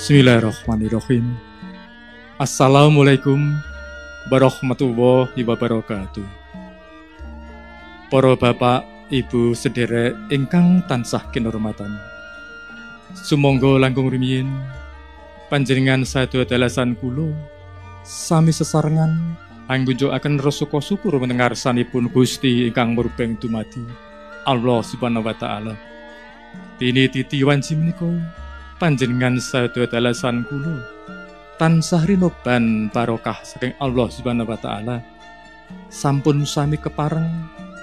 Bismillahirrahmanirrahim. Assalamualaikum warahmatullahi wabarakatuh. Para bapak, ibu sederek ingkang tansah kinurmatan. Sumangga langkung rumiyin panjenengan sadaya dalasan kula sami sesarengan anggunjukaken rasa syukur mendengar sanipun Gusti ingkang murbeng dumadi Allah Subhanahu wa taala. Titi wanci menika panjenengan sadaya dalasan kula tansah rinoban barokah saking Allah Subhanahu wa taala. Sampun sami kepareng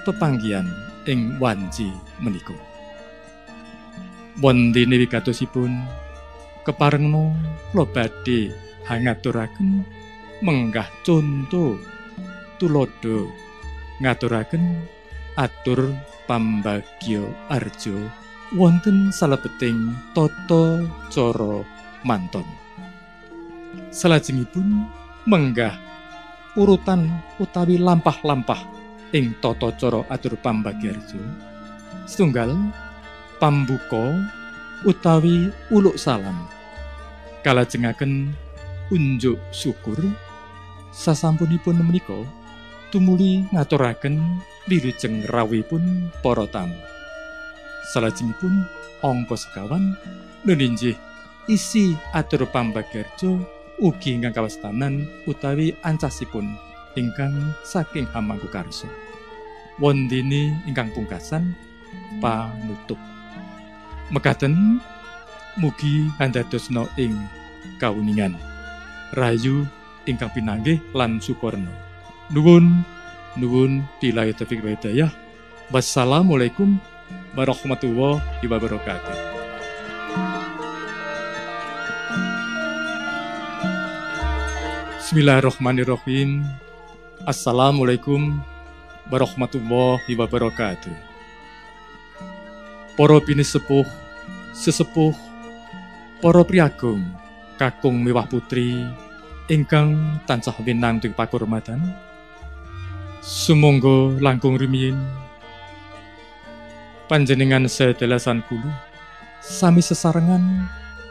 pepanggian ing wanci menika. Wondene wigatosipun keparengno kula badhe hangaturaken menggah conto. Tulodo ngaturaken atur pambagya arjo wonten salebeting tata cara manton. Salajengipun menggah urutan utawi lampah-lampah ing tata cara atur pambagyarja. Setunggal pambuka utawi uluk salam. Kalajengaken unjuk syukur sasampunipun menika tumuli ngaturaken wilujeng rawuhipun para tamu. Salajengipun angka sekawan nulinjih isi atur pambagarjo ugi ingkang kawastanan utawi ancasipun ingkang saking hamangku karso wondini ingkang pungkasan panutup mekaten mugi handadosno ing kawuningan rayu ingkang pinanggih lan sukorno nuwun nuwun dilai taufiq hidayah. Wassalamualaikum warahmatullahi wabarakatuh. Bismillahirrahmanirrahim. Assalamualaikum warahmatullahi wabarakatuh. Para sepuh, sesepuh, para priagung, kakung mewah putri, ingkang tansah winantung pakurmatan, sumangga langkung rumiyin panjenengan sedelasan kulu. Sami sesarengan.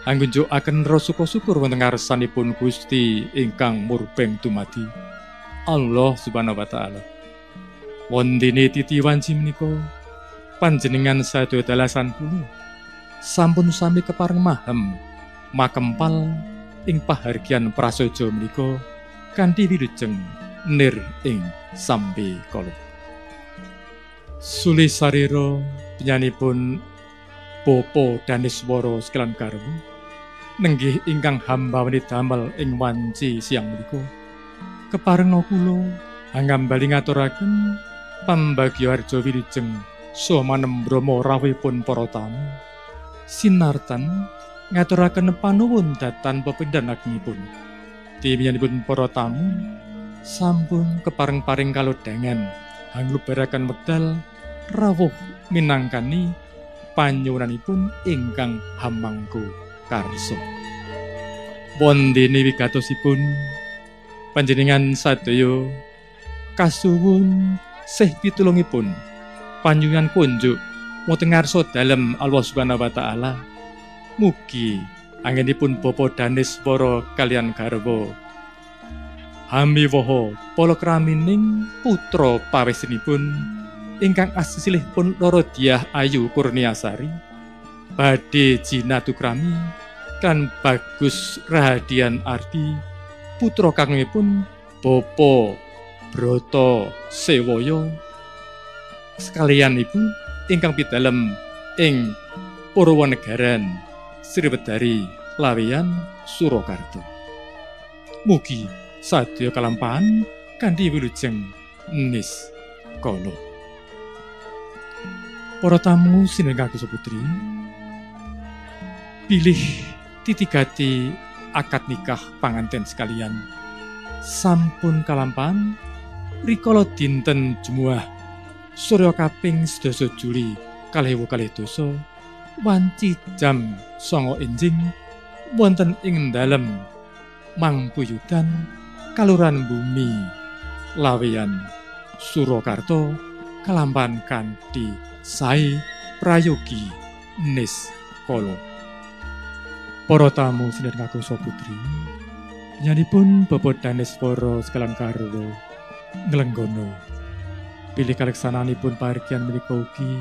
Anggunjukaken rasuka syukur wonten ngarsanipun Gusti ingkang murbeng dumadi. Allah Subhanahu wa taala. Wondene titi wanci menika panjenengan sadaya dalasan kulu. Sampun sami kepareng mahem makempal ing pahargian prasaja menika kanthi wilujeng nir ing sambe kala Suli sariro penyanipun Popo Daniswara Sekelan Karbu nenggih ingkang hamba wenit damel ing wanci siang menika. Keparengna kula angambali ngaturaken pambagya harja wilujeng somanem brama rawuhipun para tamu. Sinartan ngaturaken panuwun datan pepindhan agengipun diwiyanipun para tamu sampun kepareng-paring kalodhangan anglubaraken wekdal rawuh minangkani panyuwunanipun ingkang hamangku karso. Wondene wigatosipun panjenengan sadaya kasuwun sih pitulungipun panjungan kunjuk wonten ngarsa dalem Allah Subhanahu wa taala mugi anginipun Bapa Daneswara kalian garwa Hamiwoho polokramining putra pawesinipun ingkang asilih pun loro diah ayu kurniasari badhe jinatukrami kan bagus rahadian arti putra kangipun Bopo Broto Sewoyo sekalian ibu ingkang pidalem ing Purwonegaran Sriwedari Lawian Surakarta. Mugi sadya kalampahan kanthi wilujeng nis kala para tamu sinengga putri pilih titigati akad nikah panganten sekalian. Sampun kalampahan rikala dinten jemuah surya kaping sedasa Juli kalih kalih dosa wanci jam songo enjing wonten ing dalem mangkuyudan kaluran bumi lawian Surakarta kalampan kanthi sae prayogi nis kala Para tamu sinar putri. Nyanipun bobot danes para sekalan karwo nglenggono. Pilih kaleksananipun parikian menika ugi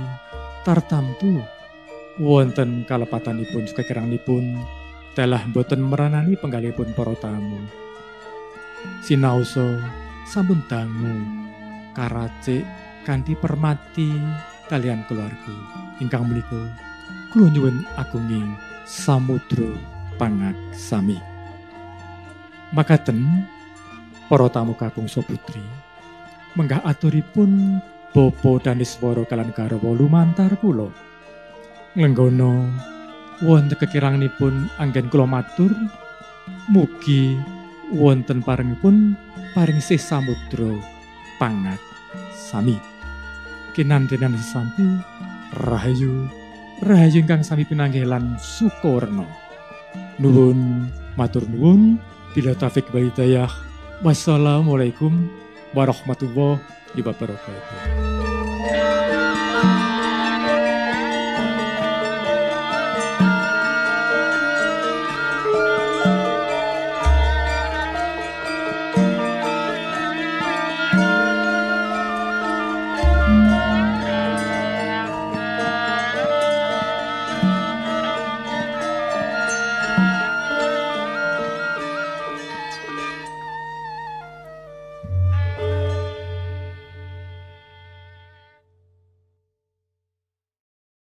tartamtu wonten kalepatanipun kekiranganipun telah boten meranani penggalipun para tamu. Sinaoso sampun dangu karacik kanthi permati kalian keluarga ingkang menika kula nyuwun agunging samudra pangak sami. Makaten para tamu kakung putri menggah aturipun Bopo Daniswara kalan garwa lumantar kula. Ngenggono wonten kekiranganipun anggen kula matur mugi wonten parengipun paring sih samudra pangat sami. Kinantenan sesampi rahayu rahayu ingkang sami pinanggelan sukorno. Nuwun matur nuwun bila tafik baitayah. Wassalamualaikum warahmatullahi wabarakatuh.